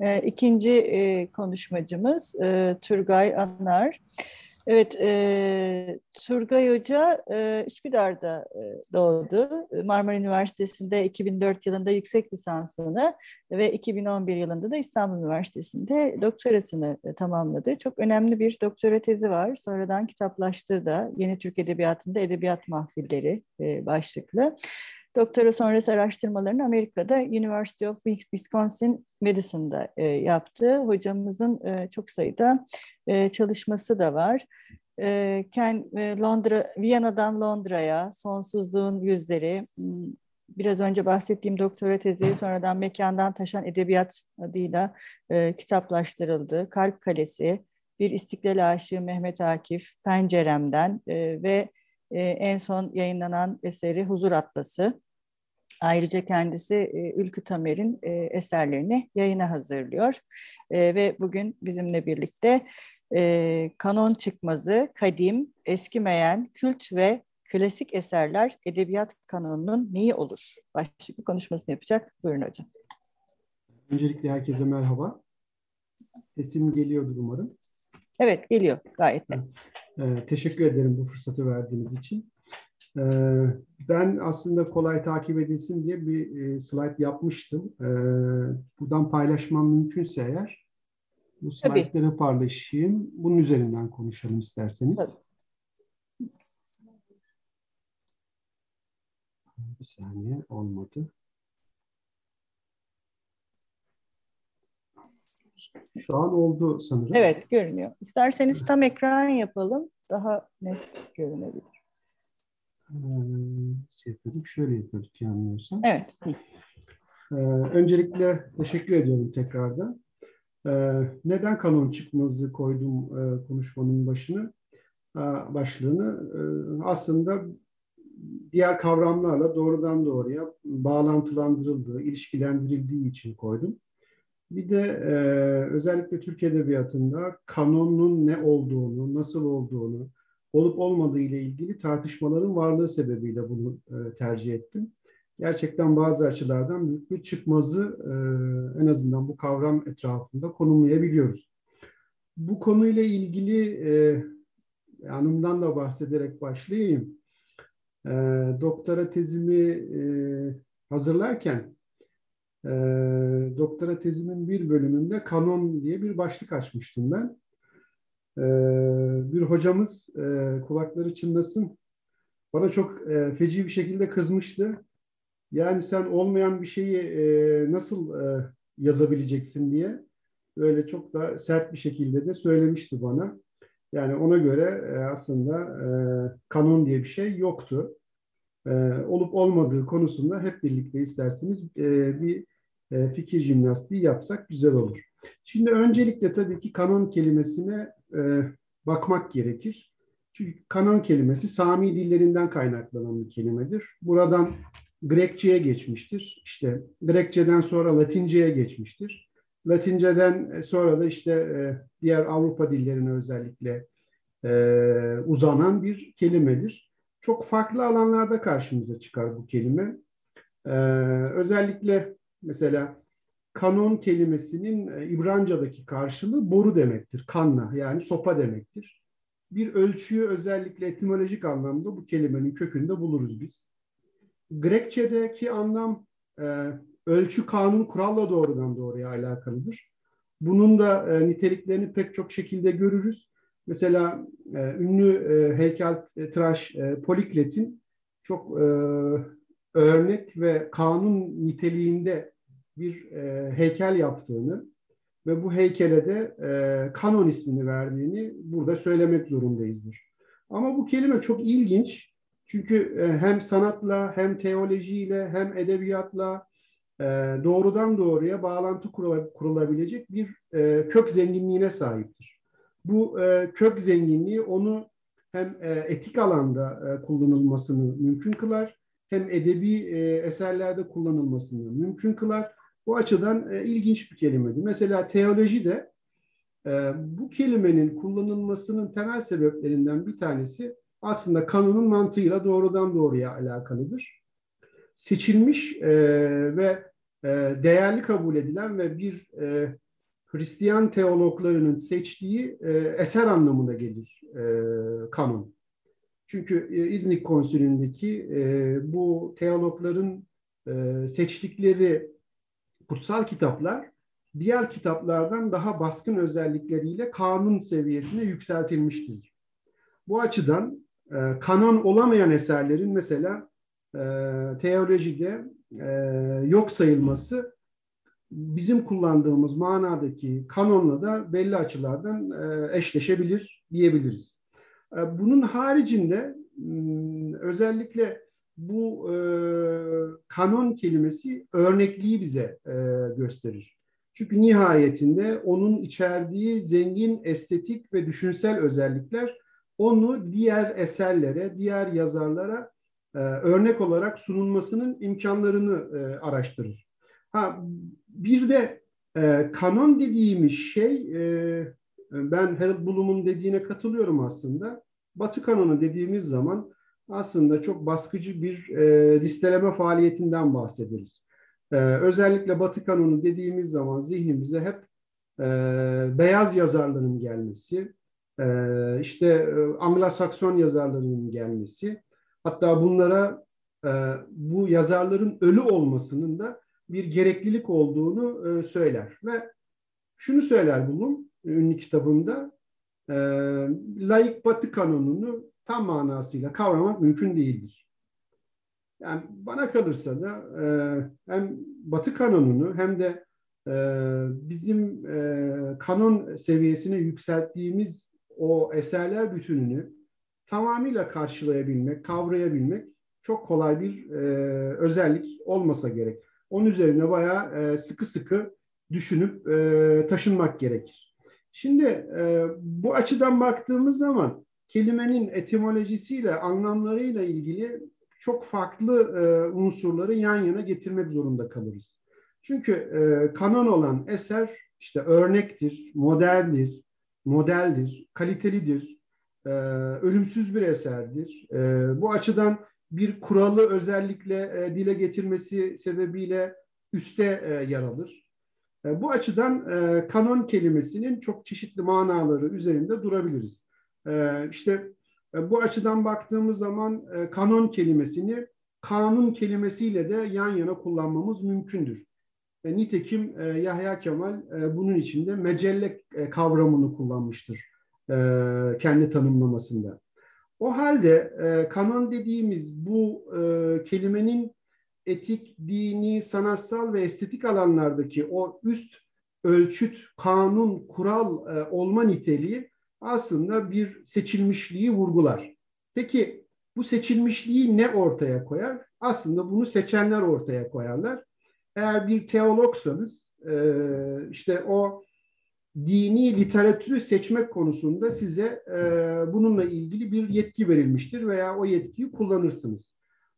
E, ikinci e, konuşmacımız e, Turgay Anar. Evet, e, Turgay Hoca e, Üsküdar'da e, doğdu. Marmara Üniversitesi'nde 2004 yılında yüksek lisansını ve 2011 yılında da İstanbul Üniversitesi'nde doktorasını e, tamamladı. Çok önemli bir doktora tezi var. Sonradan kitaplaştı da Yeni Türk Edebiyatı'nda Edebiyat Mahfilleri e, başlıklı. Doktora sonrası araştırmalarını Amerika'da University of Wisconsin Madison'da e, yaptı. Hocamızın e, çok sayıda e, çalışması da var. E, Ken, e, Londra, Viyana'dan Londra'ya, Sonsuzluğun Yüzleri, hmm, biraz önce bahsettiğim doktora tezi sonradan Mekandan Taşan Edebiyat adıyla e, kitaplaştırıldı. Kalp Kalesi, Bir İstiklal Aşığı Mehmet Akif, Penceremden e, ve e, en son yayınlanan eseri Huzur Atlası. Ayrıca kendisi e, Ülkü Tamer'in e, eserlerini yayına hazırlıyor. E, ve bugün bizimle birlikte kanon çıkmazı, kadim, eskimeyen, kült ve klasik eserler edebiyat kanonunun neyi olur? Başlıklı konuşmasını yapacak. Buyurun hocam. Öncelikle herkese merhaba. Sesim geliyordur umarım. Evet geliyor gayet net. Ee, teşekkür ederim bu fırsatı verdiğiniz için. Ee, ben aslında kolay takip edilsin diye bir e, slide yapmıştım. Ee, buradan paylaşmam mümkünse eğer bu slaytları paylaşayım. Bunun üzerinden konuşalım isterseniz. Tabii. Bir saniye olmadı. Şu an oldu sanırım. Evet görünüyor. İsterseniz tam ekran yapalım. Daha net görünebilir. Şey yapıyorduk, şöyle yapıyorduk yanılmıyorsam. Evet. Ee, öncelikle teşekkür ediyorum tekrardan. Ee, neden kanon çıkmazı koydum e, konuşmanın başını, e, başlığını? E, aslında diğer kavramlarla doğrudan doğruya bağlantılandırıldığı, ilişkilendirildiği için koydum. Bir de e, özellikle Türk Edebiyatı'nda kanonun ne olduğunu, nasıl olduğunu, olup olmadığı ile ilgili tartışmaların varlığı sebebiyle bunu e, tercih ettim. Gerçekten bazı açılardan büyük bir çıkmazı e, en azından bu kavram etrafında konumlayabiliyoruz. Bu konuyla ilgili e, anımdan da bahsederek başlayayım. E, doktora tezimi e, hazırlarken e, doktora tezimin bir bölümünde kanon diye bir başlık açmıştım ben. Ee, bir hocamız e, kulakları çınlasın bana çok e, feci bir şekilde kızmıştı. Yani sen olmayan bir şeyi e, nasıl yazabileceksin diye böyle çok da sert bir şekilde de söylemişti bana. Yani ona göre aslında kanon diye bir şey yoktu. Olup olmadığı konusunda hep birlikte isterseniz bir fikir jimnastiği yapsak güzel olur. Şimdi öncelikle tabii ki kanon kelimesine e, bakmak gerekir. Çünkü kanon kelimesi Sami dillerinden kaynaklanan bir kelimedir. Buradan Grekçe'ye geçmiştir. İşte Grekçe'den sonra Latince'ye geçmiştir. Latinceden sonra da işte e, diğer Avrupa dillerine özellikle e, uzanan bir kelimedir. Çok farklı alanlarda karşımıza çıkar bu kelime. E, özellikle mesela kanon kelimesinin e, İbranca'daki karşılığı boru demektir. Kanna yani sopa demektir. Bir ölçüyü özellikle etimolojik anlamda bu kelimenin kökünde buluruz biz. Grekçedeki anlam e, ölçü, kanun, kuralla doğrudan doğruya alakalıdır. Bunun da e, niteliklerini pek çok şekilde görürüz. Mesela ünlü e, heykel e, Poliklet'in çok örnek ve kanun niteliğinde bir e, heykel yaptığını ve bu heykele de e, kanon ismini verdiğini burada söylemek zorundayızdır. Ama bu kelime çok ilginç. Çünkü e, hem sanatla hem teolojiyle hem edebiyatla e, doğrudan doğruya bağlantı kurulabilecek bir e, kök zenginliğine sahiptir. Bu e, kök zenginliği onu hem e, etik alanda e, kullanılmasını mümkün kılar hem edebi e, eserlerde kullanılmasını mümkün kılar bu açıdan e, ilginç bir kelimedir. Mesela teoloji de e, bu kelimenin kullanılmasının temel sebeplerinden bir tanesi aslında kanunun mantığıyla doğrudan doğruya alakalıdır. Seçilmiş e, ve e, değerli kabul edilen ve bir e, Hristiyan teologlarının seçtiği e, eser anlamına gelir e, kanon. Çünkü e, İznik Konsülü'ndeki e, bu teologların e, seçtikleri kutsal kitaplar diğer kitaplardan daha baskın özellikleriyle kanun seviyesine yükseltilmiştir. Bu açıdan e, kanon olamayan eserlerin mesela e, teolojide e, yok sayılması bizim kullandığımız manadaki kanonla da belli açılardan e, eşleşebilir diyebiliriz. E, bunun haricinde özellikle bu e, kanon kelimesi örnekliği bize e, gösterir. Çünkü nihayetinde onun içerdiği zengin estetik ve düşünsel özellikler onu diğer eserlere, diğer yazarlara e, örnek olarak sunulmasının imkanlarını e, araştırır. Ha, bir de e, kanon dediğimiz şey, e, ben Harold Bloom'un dediğine katılıyorum aslında. Batı kanonu dediğimiz zaman aslında çok baskıcı bir e, listeleme faaliyetinden bahsederiz. E, özellikle Batı kanonu dediğimiz zaman zihnimize hep e, beyaz yazarların gelmesi, e, işte e, Anglo-Sakson yazarlarının gelmesi, hatta bunlara e, bu yazarların ölü olmasının da bir gereklilik olduğunu e, söyler. Ve şunu söyler bunun ünlü kitabında, e, laik batı kanonunu tam manasıyla kavramak mümkün değildir. Yani bana kalırsa da e, hem batı kanonunu hem de e, bizim e, kanon seviyesine yükselttiğimiz o eserler bütününü tamamıyla karşılayabilmek, kavrayabilmek çok kolay bir e, özellik olmasa gerek. Onun üzerine bayağı e, sıkı sıkı düşünüp e, taşınmak gerekir. Şimdi e, bu açıdan baktığımız zaman kelimenin etimolojisiyle, anlamlarıyla ilgili çok farklı e, unsurları yan yana getirmek zorunda kalırız. Çünkü e, kanon olan eser işte örnektir, modeldir, modeldir, kalitelidir, e, ölümsüz bir eserdir. E, bu açıdan bir kuralı özellikle e, dile getirmesi sebebiyle üste e, yer alır. E, bu açıdan e, kanon kelimesinin çok çeşitli manaları üzerinde durabiliriz. E, işte e, bu açıdan baktığımız zaman e, kanon kelimesini kanun kelimesiyle de yan yana kullanmamız mümkündür. E, nitekim Yahya Kemal bunun içinde mecelle kavramını kullanmıştır kendi tanımlamasında. O halde kanon dediğimiz bu kelimenin etik, dini, sanatsal ve estetik alanlardaki o üst ölçüt, kanun, kural olma niteliği aslında bir seçilmişliği vurgular. Peki bu seçilmişliği ne ortaya koyar? Aslında bunu seçenler ortaya koyarlar. Eğer bir teologsanız e, işte o dini literatürü seçmek konusunda size e, bununla ilgili bir yetki verilmiştir veya o yetkiyi kullanırsınız.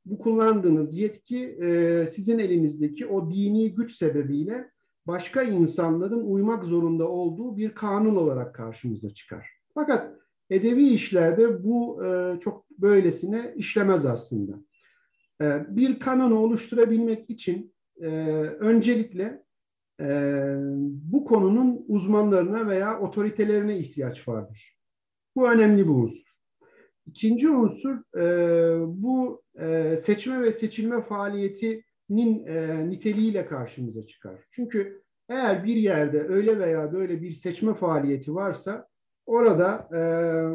Bu kullandığınız yetki e, sizin elinizdeki o dini güç sebebiyle başka insanların uymak zorunda olduğu bir kanun olarak karşımıza çıkar. Fakat edebi işlerde bu e, çok böylesine işlemez aslında. E, bir kanonu oluşturabilmek için e, öncelikle e, bu konunun uzmanlarına veya otoritelerine ihtiyaç vardır. Bu önemli bir unsur. İkinci unsur e, bu e, seçme ve seçilme faaliyetinin e, niteliğiyle karşımıza çıkar. Çünkü eğer bir yerde öyle veya böyle bir seçme faaliyeti varsa orada e,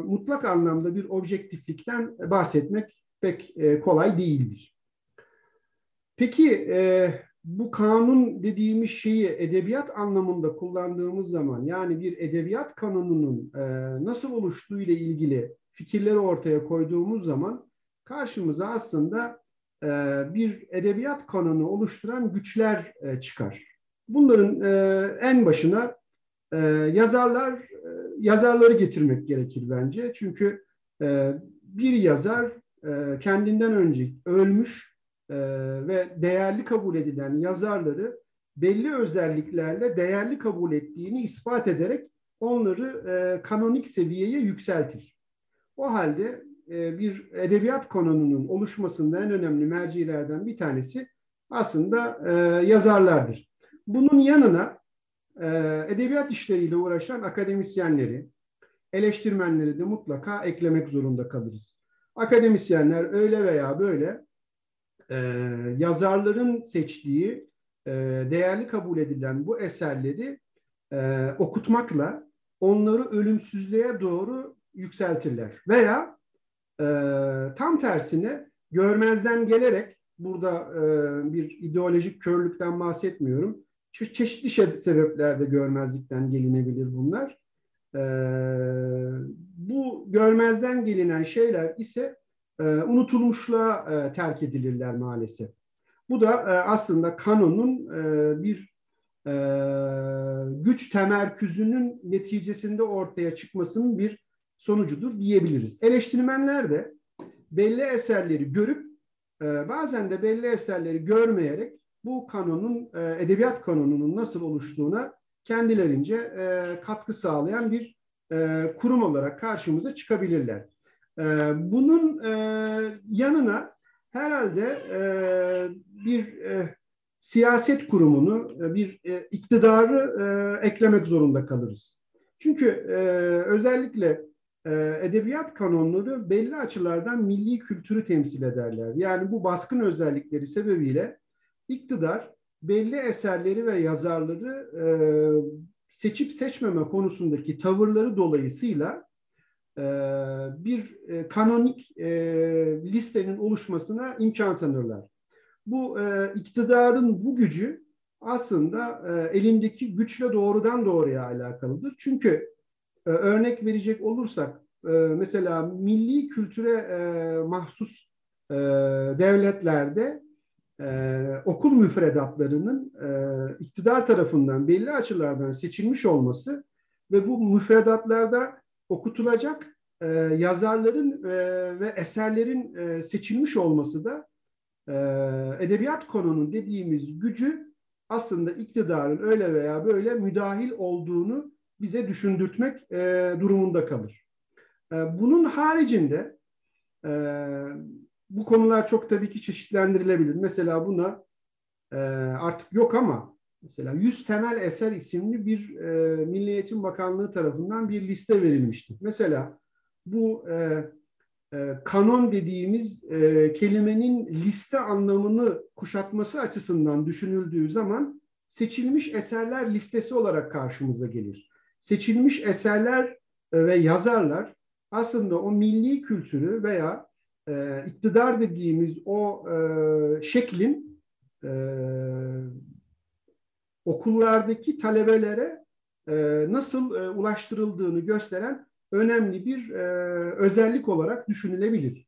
mutlak anlamda bir objektiflikten bahsetmek pek e, kolay değildir. Peki e, bu kanun dediğimiz şeyi edebiyat anlamında kullandığımız zaman yani bir edebiyat kanununun e, nasıl oluştuğu ile ilgili fikirleri ortaya koyduğumuz zaman karşımıza aslında e, bir edebiyat kanunu oluşturan güçler e, çıkar. Bunların e, en başına e, yazarlar yazarları getirmek gerekir bence. Çünkü e, bir yazar e, kendinden önce ölmüş e, ve değerli kabul edilen yazarları belli özelliklerle değerli kabul ettiğini ispat ederek onları e, kanonik seviyeye yükseltir. O halde e, bir edebiyat kanonunun oluşmasında en önemli mercilerden bir tanesi aslında e, yazarlardır. Bunun yanına edebiyat işleriyle uğraşan akademisyenleri, eleştirmenleri de mutlaka eklemek zorunda kalırız. Akademisyenler öyle veya böyle yazarların seçtiği, değerli kabul edilen bu eserleri okutmakla onları ölümsüzlüğe doğru yükseltirler. Veya tam tersine görmezden gelerek burada bir ideolojik körlükten bahsetmiyorum çeşitli sebeplerde görmezlikten gelinebilir bunlar. Ee, bu görmezden gelinen şeyler ise e, unutulmuşluğa e, terk edilirler maalesef. Bu da e, aslında kanonun e, bir e, güç temerküzünün neticesinde ortaya çıkmasının bir sonucudur diyebiliriz. Eleştirmenler de belli eserleri görüp e, bazen de belli eserleri görmeyerek bu kanonun, e, edebiyat kanonunun nasıl oluştuğuna kendilerince e, katkı sağlayan bir e, kurum olarak karşımıza çıkabilirler. bunun yanına herhalde bir siyaset kurumunu, bir iktidarı eklemek zorunda kalırız. Çünkü özellikle edebiyat kanonları belli açılardan milli kültürü temsil ederler. Yani bu baskın özellikleri sebebiyle iktidar belli eserleri ve yazarları e, seçip seçmeme konusundaki tavırları dolayısıyla e, bir e, kanonik e, listenin oluşmasına imkan tanırlar. Bu e, iktidarın bu gücü aslında e, elindeki güçle doğrudan doğruya alakalıdır. Çünkü e, örnek verecek olursak e, mesela milli kültüre e, mahsus e, devletlerde e, okul müfredatlarının e, iktidar tarafından belli açılardan seçilmiş olması ve bu müfredatlarda okutulacak e, yazarların e, ve eserlerin e, seçilmiş olması da e, edebiyat konunun dediğimiz gücü aslında iktidarın öyle veya böyle müdahil olduğunu bize düşündürtmek e, durumunda kalır. E, bunun haricinde e, bu konular çok tabii ki çeşitlendirilebilir. Mesela buna e, artık yok ama mesela 100 temel eser isimli bir e, Milli Eğitim Bakanlığı tarafından bir liste verilmişti. Mesela bu e, e, kanon dediğimiz e, kelimenin liste anlamını kuşatması açısından düşünüldüğü zaman seçilmiş eserler listesi olarak karşımıza gelir. Seçilmiş eserler e, ve yazarlar aslında o milli kültürü veya e, iktidar dediğimiz o e, şeklin e, okullardaki talebelere e, nasıl e, ulaştırıldığını gösteren önemli bir e, özellik olarak düşünülebilir.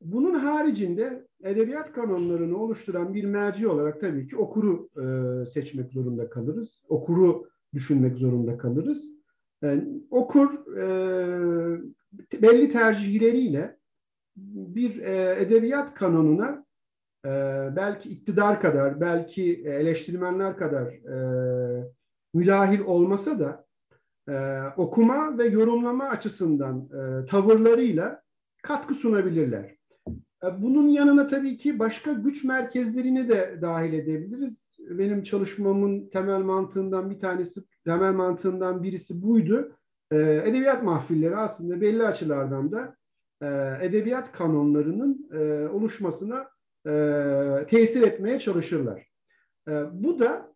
Bunun haricinde edebiyat kanonlarını oluşturan bir merci olarak tabii ki okuru e, seçmek zorunda kalırız. Okuru düşünmek zorunda kalırız. Yani okur e, belli tercihleriyle bir e, edebiyat kanonuna e, belki iktidar kadar, belki eleştirmenler kadar e, müdahil olmasa da e, okuma ve yorumlama açısından e, tavırlarıyla katkı sunabilirler. E, bunun yanına tabii ki başka güç merkezlerini de dahil edebiliriz. Benim çalışmamın temel mantığından bir tanesi, temel mantığından birisi buydu. E, edebiyat mahfilleri aslında belli açılardan da e, edebiyat kanonlarının e, oluşmasına e, tesir etmeye çalışırlar. E, bu da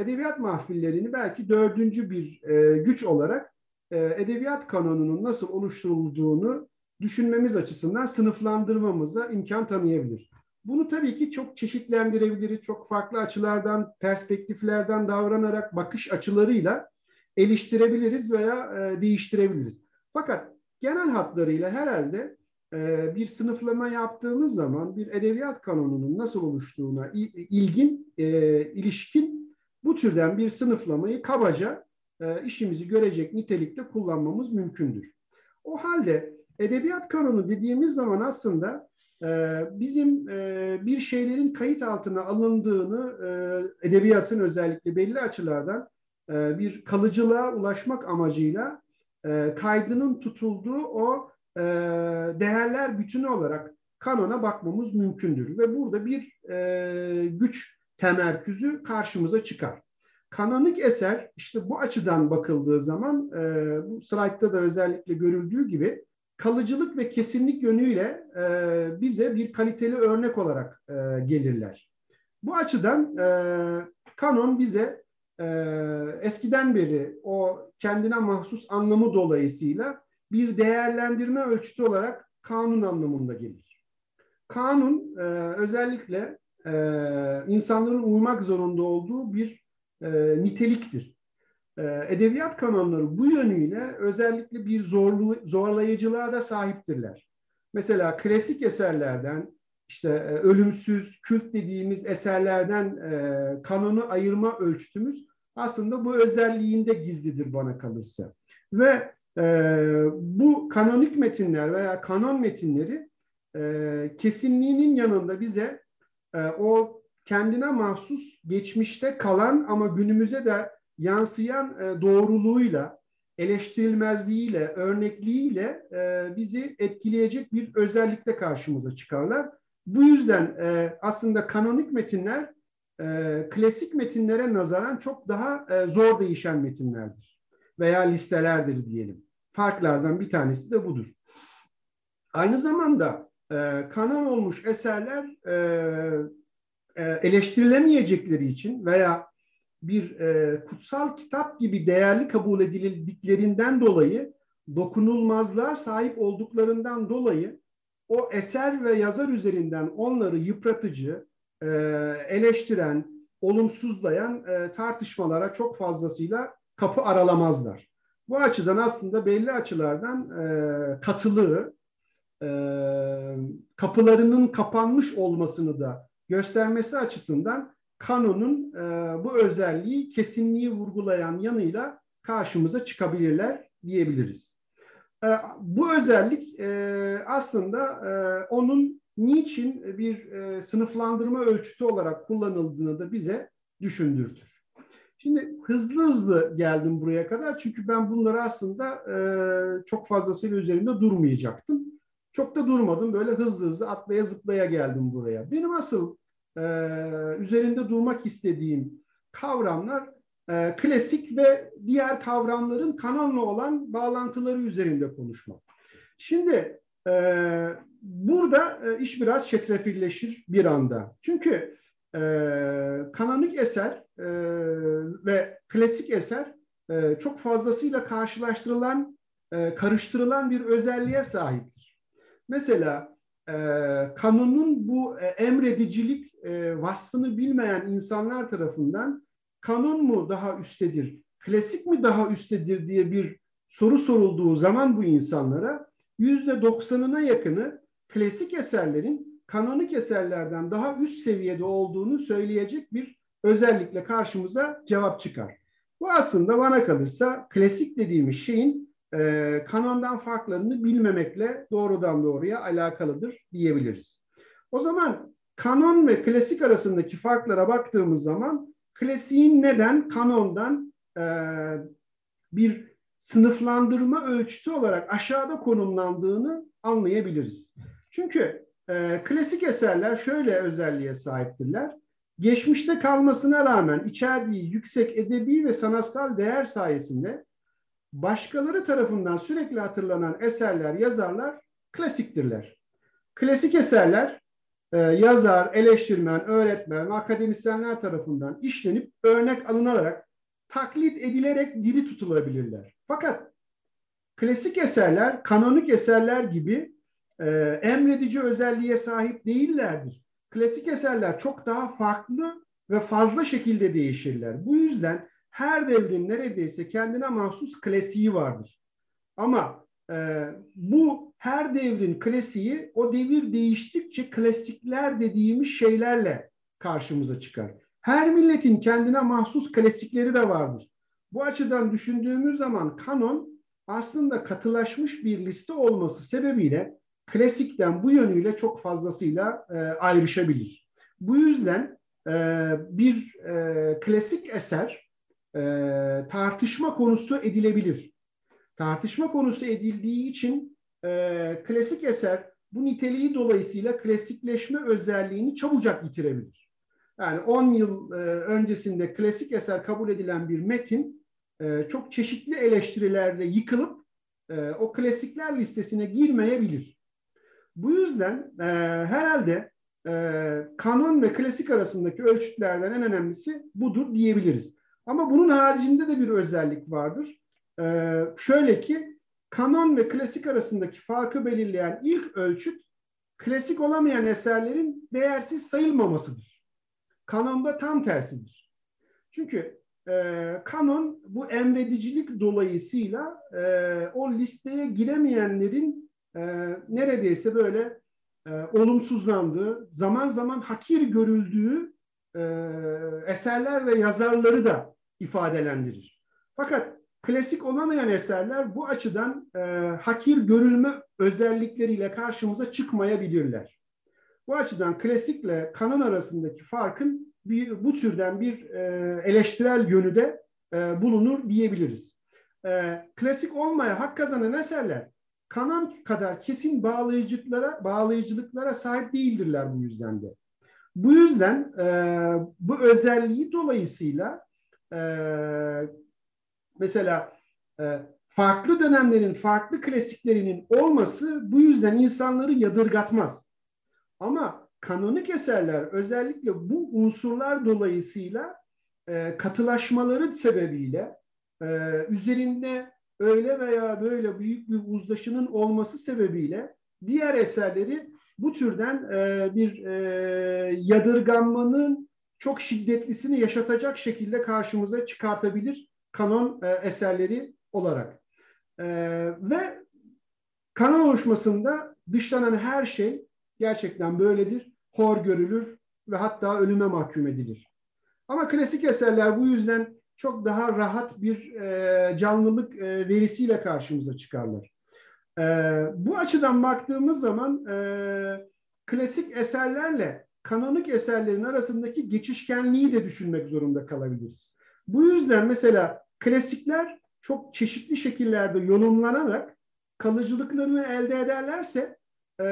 edebiyat mahfillerini belki dördüncü bir güç olarak edebiyat kanonunun nasıl oluşturulduğunu düşünmemiz açısından sınıflandırmamıza imkan tanıyabilir. Bunu tabii ki çok çeşitlendirebiliriz, çok farklı açılardan, perspektiflerden davranarak bakış açılarıyla eleştirebiliriz veya değiştirebiliriz. Fakat genel hatlarıyla herhalde e, bir sınıflama yaptığımız zaman bir edebiyat kanonunun nasıl oluştuğuna ilgin, e, ilişkin bu türden bir sınıflamayı kabaca e, işimizi görecek nitelikte kullanmamız mümkündür. O halde edebiyat kanonu dediğimiz zaman aslında bizim bir şeylerin kayıt altına alındığını edebiyatın özellikle belli açılardan bir kalıcılığa ulaşmak amacıyla e, kaydının tutulduğu o e, değerler bütünü olarak kanona bakmamız mümkündür. Ve burada bir e, güç temerküzü karşımıza çıkar. kanonik eser işte bu açıdan bakıldığı zaman e, bu slaytta da özellikle görüldüğü gibi kalıcılık ve kesinlik yönüyle e, bize bir kaliteli örnek olarak e, gelirler. Bu açıdan e, kanon bize eskiden beri o kendine mahsus anlamı dolayısıyla bir değerlendirme ölçütü olarak kanun anlamında gelir. Kanun e, özellikle e, insanların uymak zorunda olduğu bir e, niteliktir. E, edebiyat kanonları bu yönüyle özellikle bir zorlu, zorlayıcılığa da sahiptirler. Mesela klasik eserlerden işte e, ölümsüz, kült dediğimiz eserlerden e, kanonu ayırma ölçütümüz aslında bu özelliğinde gizlidir bana kalırsa. Ve e, bu kanonik metinler veya kanon metinleri e, kesinliğinin yanında bize e, o kendine mahsus geçmişte kalan ama günümüze de yansıyan e, doğruluğuyla, eleştirilmezliğiyle, örnekliğiyle e, bizi etkileyecek bir özellikle karşımıza çıkarlar. Bu yüzden e, aslında kanonik metinler e, klasik metinlere nazaran çok daha e, zor değişen metinlerdir veya listelerdir diyelim. Farklardan bir tanesi de budur. Aynı zamanda e, kanon olmuş eserler e, e, eleştirilemeyecekleri için veya bir e, kutsal kitap gibi değerli kabul edildiklerinden dolayı dokunulmazlığa sahip olduklarından dolayı o eser ve yazar üzerinden onları yıpratıcı, e, eleştiren, olumsuzlayan e, tartışmalara çok fazlasıyla kapı aralamazlar. Bu açıdan aslında belli açılardan e, katılığı, e, kapılarının kapanmış olmasını da göstermesi açısından kanonun bu özelliği kesinliği vurgulayan yanıyla karşımıza çıkabilirler diyebiliriz. E, bu özellik e, aslında e, onun niçin bir sınıflandırma ölçütü olarak kullanıldığını da bize düşündürtür. Şimdi hızlı hızlı geldim buraya kadar çünkü ben bunları aslında çok fazlasıyla üzerinde durmayacaktım. Çok da durmadım böyle hızlı hızlı atlaya zıplaya geldim buraya. Benim asıl üzerinde durmak istediğim kavramlar e, klasik ve diğer kavramların kanonla olan bağlantıları üzerinde konuşmak. Şimdi e, burada e, iş biraz çetrefilleşir bir anda. Çünkü e, kanonik eser e, ve klasik eser e, çok fazlasıyla karşılaştırılan, e, karıştırılan bir özelliğe sahiptir. Mesela e, kanunun bu e, emredicilik e, vasfını bilmeyen insanlar tarafından kanon mu daha üstedir, klasik mi daha üstedir diye bir soru sorulduğu zaman bu insanlara yüzde doksanına yakını klasik eserlerin kanonik eserlerden daha üst seviyede olduğunu söyleyecek bir özellikle karşımıza cevap çıkar. Bu aslında bana kalırsa klasik dediğimiz şeyin e, kanondan farklarını bilmemekle doğrudan doğruya alakalıdır diyebiliriz. O zaman kanon ve klasik arasındaki farklara baktığımız zaman klasiğin neden kanondan e, bir sınıflandırma ölçütü olarak aşağıda konumlandığını anlayabiliriz. Çünkü e, klasik eserler şöyle özelliğe sahiptirler. Geçmişte kalmasına rağmen içerdiği yüksek edebi ve sanatsal değer sayesinde başkaları tarafından sürekli hatırlanan eserler, yazarlar klasiktirler. Klasik eserler e, yazar, eleştirmen, öğretmen, akademisyenler tarafından işlenip örnek alınarak taklit edilerek diri tutulabilirler. Fakat klasik eserler, kanonik eserler gibi e, emredici özelliğe sahip değillerdir. Klasik eserler çok daha farklı ve fazla şekilde değişirler. Bu yüzden her devrin neredeyse kendine mahsus klasiği vardır. Ama e, bu her devrin klasiği o devir değiştikçe klasikler dediğimiz şeylerle karşımıza çıkar. Her milletin kendine mahsus klasikleri de vardır. Bu açıdan düşündüğümüz zaman kanon aslında katılaşmış bir liste olması sebebiyle klasikten bu yönüyle çok fazlasıyla e, ayrışabilir. Bu yüzden e, bir e, klasik eser e, tartışma konusu edilebilir. Tartışma konusu edildiği için e, klasik eser bu niteliği dolayısıyla klasikleşme özelliğini çabucak yitirebilir. Yani 10 yıl öncesinde klasik eser kabul edilen bir metin çok çeşitli eleştirilerle yıkılıp o klasikler listesine girmeyebilir. Bu yüzden herhalde kanon ve klasik arasındaki ölçütlerden en önemlisi budur diyebiliriz. Ama bunun haricinde de bir özellik vardır. Şöyle ki kanon ve klasik arasındaki farkı belirleyen ilk ölçüt klasik olamayan eserlerin değersiz sayılmamasıdır. Kanonda tam tersidir. Çünkü e, kanon bu emredicilik dolayısıyla e, o listeye giremeyenlerin e, neredeyse böyle e, olumsuzlandığı, zaman zaman hakir görüldüğü e, eserler ve yazarları da ifadelendirir. Fakat klasik olamayan eserler bu açıdan e, hakir görülme özellikleriyle karşımıza çıkmayabilirler. Bu açıdan klasikle kanon arasındaki farkın bir, bu türden bir e, eleştirel yönü de e, bulunur diyebiliriz. E, klasik olmaya hak kazanan eserler kanon kadar kesin bağlayıcılıklara, bağlayıcılıklara sahip değildirler bu yüzden de. Bu yüzden e, bu özelliği dolayısıyla e, mesela e, farklı dönemlerin farklı klasiklerinin olması bu yüzden insanları yadırgatmaz. Ama kanonik eserler özellikle bu unsurlar dolayısıyla e, katılaşmaları sebebiyle e, üzerinde öyle veya böyle büyük bir uzlaşının olması sebebiyle diğer eserleri bu türden e, bir yadırganmanın çok şiddetlisini yaşatacak şekilde karşımıza çıkartabilir kanon e, eserleri olarak. E, ve kanon oluşmasında dışlanan her şey gerçekten böyledir. Hor görülür ve hatta ölüme mahkum edilir. Ama klasik eserler bu yüzden çok daha rahat bir e, canlılık e, verisiyle karşımıza çıkarlar. E, bu açıdan baktığımız zaman e, klasik eserlerle kanonik eserlerin arasındaki geçişkenliği de düşünmek zorunda kalabiliriz. Bu yüzden mesela klasikler çok çeşitli şekillerde yorumlanarak kalıcılıklarını elde ederlerse e,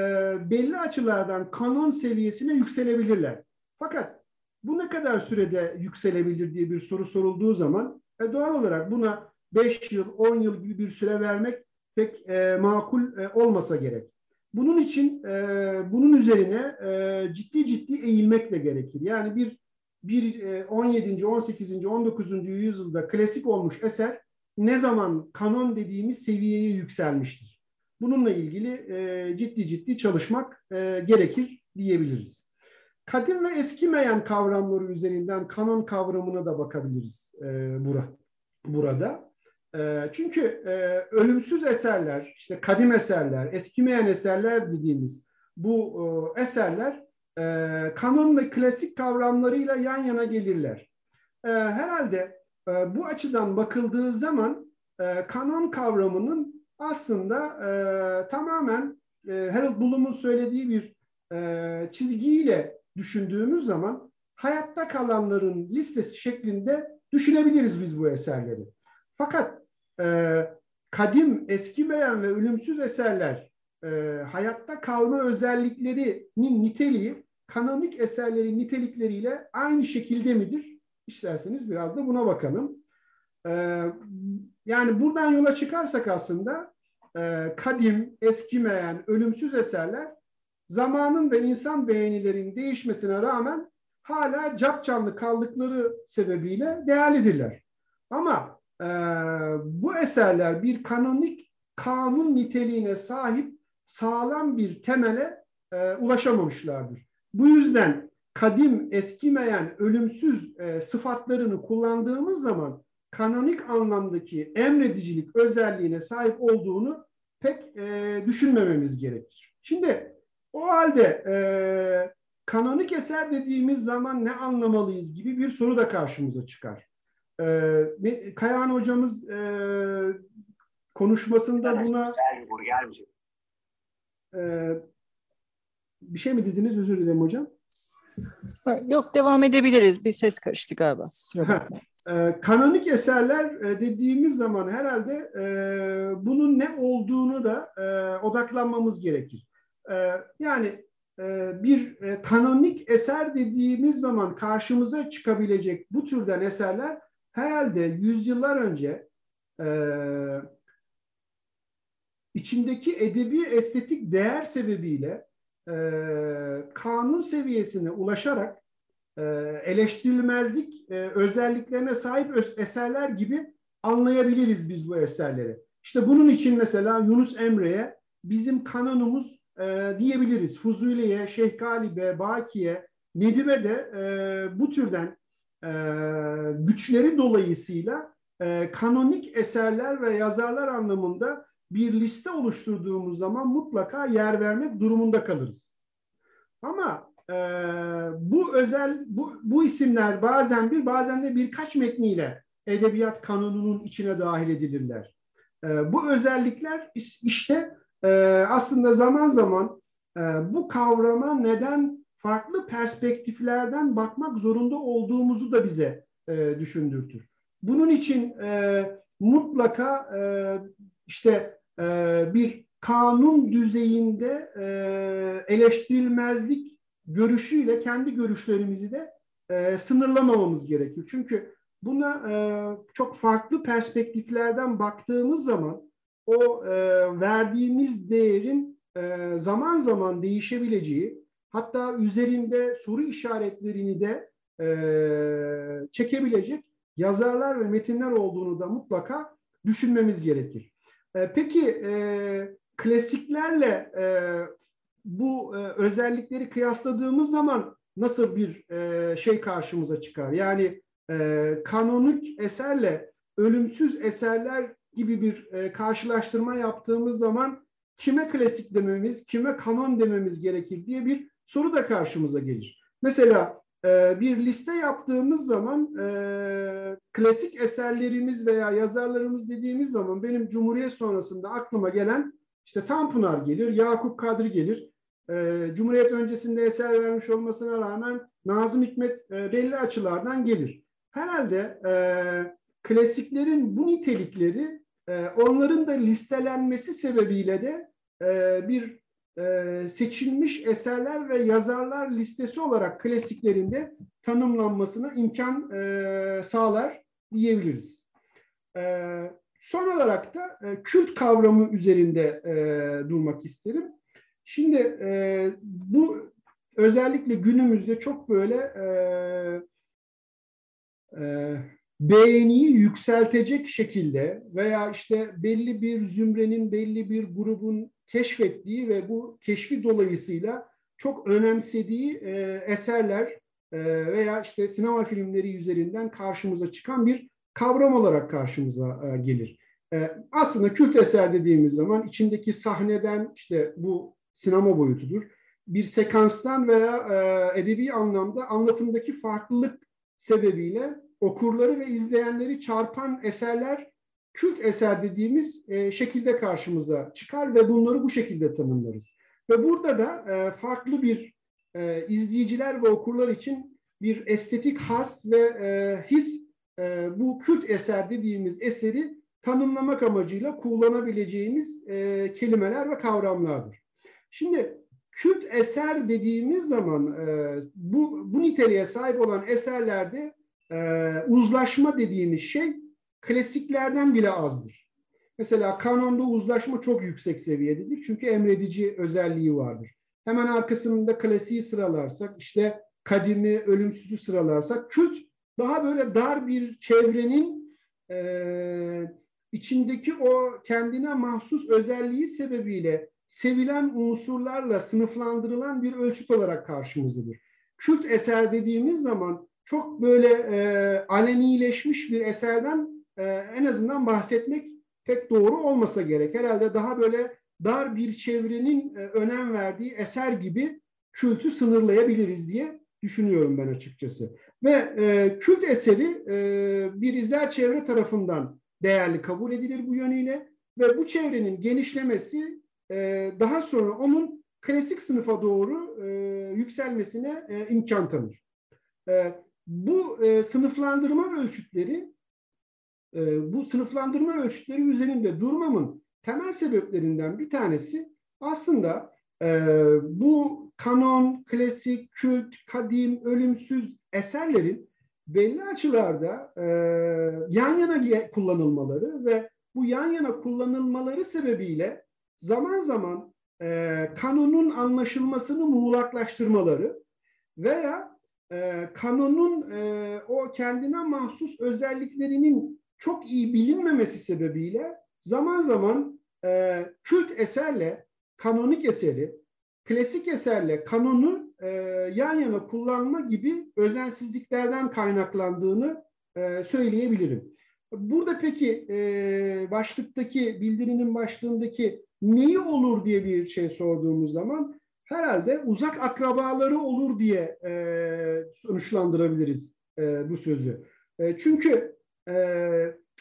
belli açılardan kanon seviyesine yükselebilirler. Fakat bu ne kadar sürede yükselebilir diye bir soru sorulduğu zaman e, doğal olarak buna 5 yıl, 10 yıl gibi bir süre vermek pek e, makul e, olmasa gerek. Bunun için e, bunun üzerine e, ciddi ciddi eğilmek de gerekir. Yani bir bir 17. 18. 19. yüzyılda klasik olmuş eser ne zaman kanon dediğimiz seviyeye yükselmiştir. Bununla ilgili e, ciddi ciddi çalışmak e, gerekir diyebiliriz. Kadim ve eskimeyen kavramları üzerinden kanon kavramına da bakabiliriz e, bura, burada. Çünkü ölümsüz eserler, işte kadim eserler, eskimeyen eserler dediğimiz bu eserler e, kanon ve klasik kavramlarıyla yan yana gelirler. E, herhalde e, bu açıdan bakıldığı zaman e, kanon kavramının aslında e, tamamen e, Harold Bloom'un söylediği bir e, çizgiyle düşündüğümüz zaman hayatta kalanların listesi şeklinde düşünebiliriz biz bu eserleri. Fakat e, kadim, eskimeyen ve ölümsüz eserler e, hayatta kalma özelliklerinin niteliği kanonik eserlerin nitelikleriyle aynı şekilde midir? İsterseniz biraz da buna bakalım. Ee, yani buradan yola çıkarsak aslında e, kadim, eskimeyen, ölümsüz eserler zamanın ve insan beğenilerinin değişmesine rağmen hala cap canlı kaldıkları sebebiyle değerlidirler. Ama e, bu eserler bir kanonik kanun niteliğine sahip sağlam bir temele e, ulaşamamışlardır. Bu yüzden kadim, eskimeyen, ölümsüz e, sıfatlarını kullandığımız zaman kanonik anlamdaki emredicilik özelliğine sahip olduğunu pek e, düşünmememiz gerekir. Şimdi o halde e, kanonik eser dediğimiz zaman ne anlamalıyız gibi bir soru da karşımıza çıkar. E, Kayahan hocamız e, konuşmasında buna e, bir şey mi dediniz? Özür dilerim hocam. Yok devam edebiliriz. Bir ses karıştı galiba. e, kanonik eserler e, dediğimiz zaman herhalde e, bunun ne olduğunu da e, odaklanmamız gerekir. E, yani bir kanonik eser dediğimiz zaman karşımıza çıkabilecek bu türden eserler herhalde yüzyıllar önce içindeki edebi estetik değer sebebiyle kanun seviyesine ulaşarak eleştirilmezlik özelliklerine sahip eserler gibi anlayabiliriz biz bu eserleri. İşte bunun için mesela Yunus Emre'ye bizim kanonumuz e, diyebiliriz. Fuzuli'ye, Şeyh Galip'e, Baki'ye, Nedim'e de e, bu türden e, güçleri dolayısıyla e, kanonik eserler ve yazarlar anlamında bir liste oluşturduğumuz zaman mutlaka yer vermek durumunda kalırız. Ama e, bu özel bu, bu isimler bazen bir bazen de birkaç metniyle edebiyat kanununun içine dahil edilirler. E, bu özellikler işte e, aslında zaman zaman e, bu kavrama neden farklı perspektiflerden bakmak zorunda olduğumuzu da bize e, düşündürtür. Bunun için e, mutlaka e, işte e, bir kanun düzeyinde e, eleştirilmezlik görüşüyle kendi görüşlerimizi de e, sınırlamamamız gerekir. Çünkü buna e, çok farklı perspektiflerden baktığımız zaman o e, verdiğimiz değerin e, zaman zaman değişebileceği, hatta üzerinde soru işaretlerini de e, çekebilecek yazarlar ve metinler olduğunu da mutlaka düşünmemiz gerekir. E, peki e, klasiklerle e, bu e, özellikleri kıyasladığımız zaman nasıl bir e, şey karşımıza çıkar? Yani e, kanonik eserle ölümsüz eserler gibi bir e, karşılaştırma yaptığımız zaman kime klasik dememiz, kime kanon dememiz gerekir diye bir soru da karşımıza gelir. Mesela bir liste yaptığımız zaman e, klasik eserlerimiz veya yazarlarımız dediğimiz zaman benim Cumhuriyet sonrasında aklıma gelen işte Tanpınar gelir, Yakup Kadri gelir. E, Cumhuriyet öncesinde eser vermiş olmasına rağmen Nazım Hikmet e, belli açılardan gelir. Herhalde e, klasiklerin bu nitelikleri e, onların da listelenmesi sebebiyle de e, bir e, seçilmiş eserler ve yazarlar listesi olarak klasiklerinde tanımlanmasına imkan e, sağlar diyebiliriz. E, son olarak da e, kült kavramı üzerinde e, durmak isterim. Şimdi e, bu özellikle günümüzde çok böyle e, e, beğeniyi yükseltecek şekilde veya işte belli bir zümrenin, belli bir grubun keşfettiği ve bu keşfi dolayısıyla çok önemsediği e, eserler e, veya işte sinema filmleri üzerinden karşımıza çıkan bir kavram olarak karşımıza e, gelir. E, aslında kült eser dediğimiz zaman içindeki sahneden işte bu sinema boyutudur. Bir sekanstan veya e, edebi anlamda anlatımdaki farklılık sebebiyle okurları ve izleyenleri çarpan eserler kült eser dediğimiz e, şekilde karşımıza çıkar ve bunları bu şekilde tanımlarız. Ve burada da e, farklı bir e, izleyiciler ve okurlar için bir estetik has ve e, his e, bu kült eser dediğimiz eseri tanımlamak amacıyla kullanabileceğimiz e, kelimeler ve kavramlardır. Şimdi kült eser dediğimiz zaman e, bu, bu niteliğe sahip olan eserlerde e, uzlaşma dediğimiz şey klasiklerden bile azdır. Mesela kanonda uzlaşma çok yüksek seviyededir. Çünkü emredici özelliği vardır. Hemen arkasında klasiği sıralarsak, işte kadimi, ölümsüzü sıralarsak, kült daha böyle dar bir çevrenin e, içindeki o kendine mahsus özelliği sebebiyle sevilen unsurlarla sınıflandırılan bir ölçüt olarak karşımızdadır. Kült eser dediğimiz zaman çok böyle e, alenileşmiş bir eserden e, en azından bahsetmek pek doğru olmasa gerek. Herhalde daha böyle dar bir çevrenin e, önem verdiği eser gibi kültü sınırlayabiliriz diye düşünüyorum ben açıkçası. Ve e, kült eseri e, bir izler çevre tarafından değerli kabul edilir bu yönüyle ve bu çevrenin genişlemesi e, daha sonra onun klasik sınıfa doğru e, yükselmesine e, imkan tanır. E, bu e, sınıflandırma ölçütleri e, bu sınıflandırma ölçütleri üzerinde durmamın temel sebeplerinden bir tanesi aslında e, bu kanon, klasik, kült, kadim, ölümsüz eserlerin belli açılarda e, yan yana kullanılmaları ve bu yan yana kullanılmaları sebebiyle zaman zaman e, kanonun anlaşılmasını muğlaklaştırmaları veya e, kanonun e, o kendine mahsus özelliklerinin çok iyi bilinmemesi sebebiyle zaman zaman e, kült eserle kanonik eseri, klasik eserle kanonu e, yan yana kullanma gibi özensizliklerden kaynaklandığını e, söyleyebilirim. Burada peki e, başlıktaki bildirinin başlığındaki neyi olur diye bir şey sorduğumuz zaman herhalde uzak akrabaları olur diye e, sonuçlandırabiliriz e, bu sözü. E, çünkü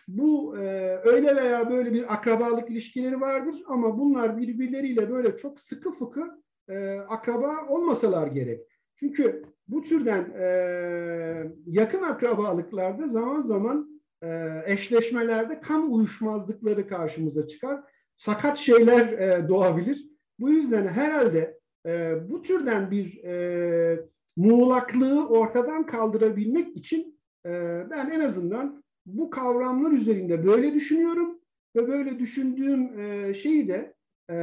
bu e, öyle veya böyle bir akrabalık ilişkileri vardır ama bunlar birbirleriyle böyle çok sıkı fıkı e, akraba olmasalar gerek. Çünkü bu türden e, yakın akrabalıklarda zaman zaman eşleşmelerde kan uyuşmazlıkları karşımıza çıkar. Sakat şeyler doğabilir. Bu yüzden herhalde bu türden bir muğlaklığı ortadan kaldırabilmek için ben en azından bu kavramlar üzerinde böyle düşünüyorum ve böyle düşündüğüm e, şeyi de e,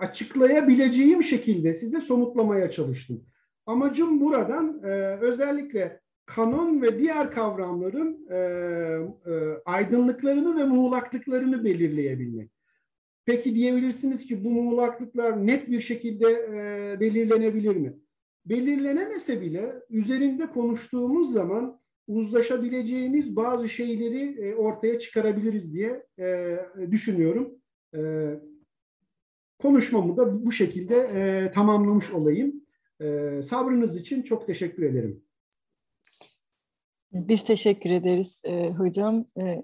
açıklayabileceğim şekilde size somutlamaya çalıştım. Amacım buradan e, özellikle kanon ve diğer kavramların e, e, aydınlıklarını ve muğlaklıklarını belirleyebilmek. Peki diyebilirsiniz ki bu muğlaklıklar net bir şekilde e, belirlenebilir mi? Belirlenemese bile üzerinde konuştuğumuz zaman uzlaşabileceğimiz bazı şeyleri e, ortaya çıkarabiliriz diye e, düşünüyorum. E, konuşmamı da bu şekilde e, tamamlamış olayım. E, sabrınız için çok teşekkür ederim. Biz teşekkür ederiz e, hocam. E,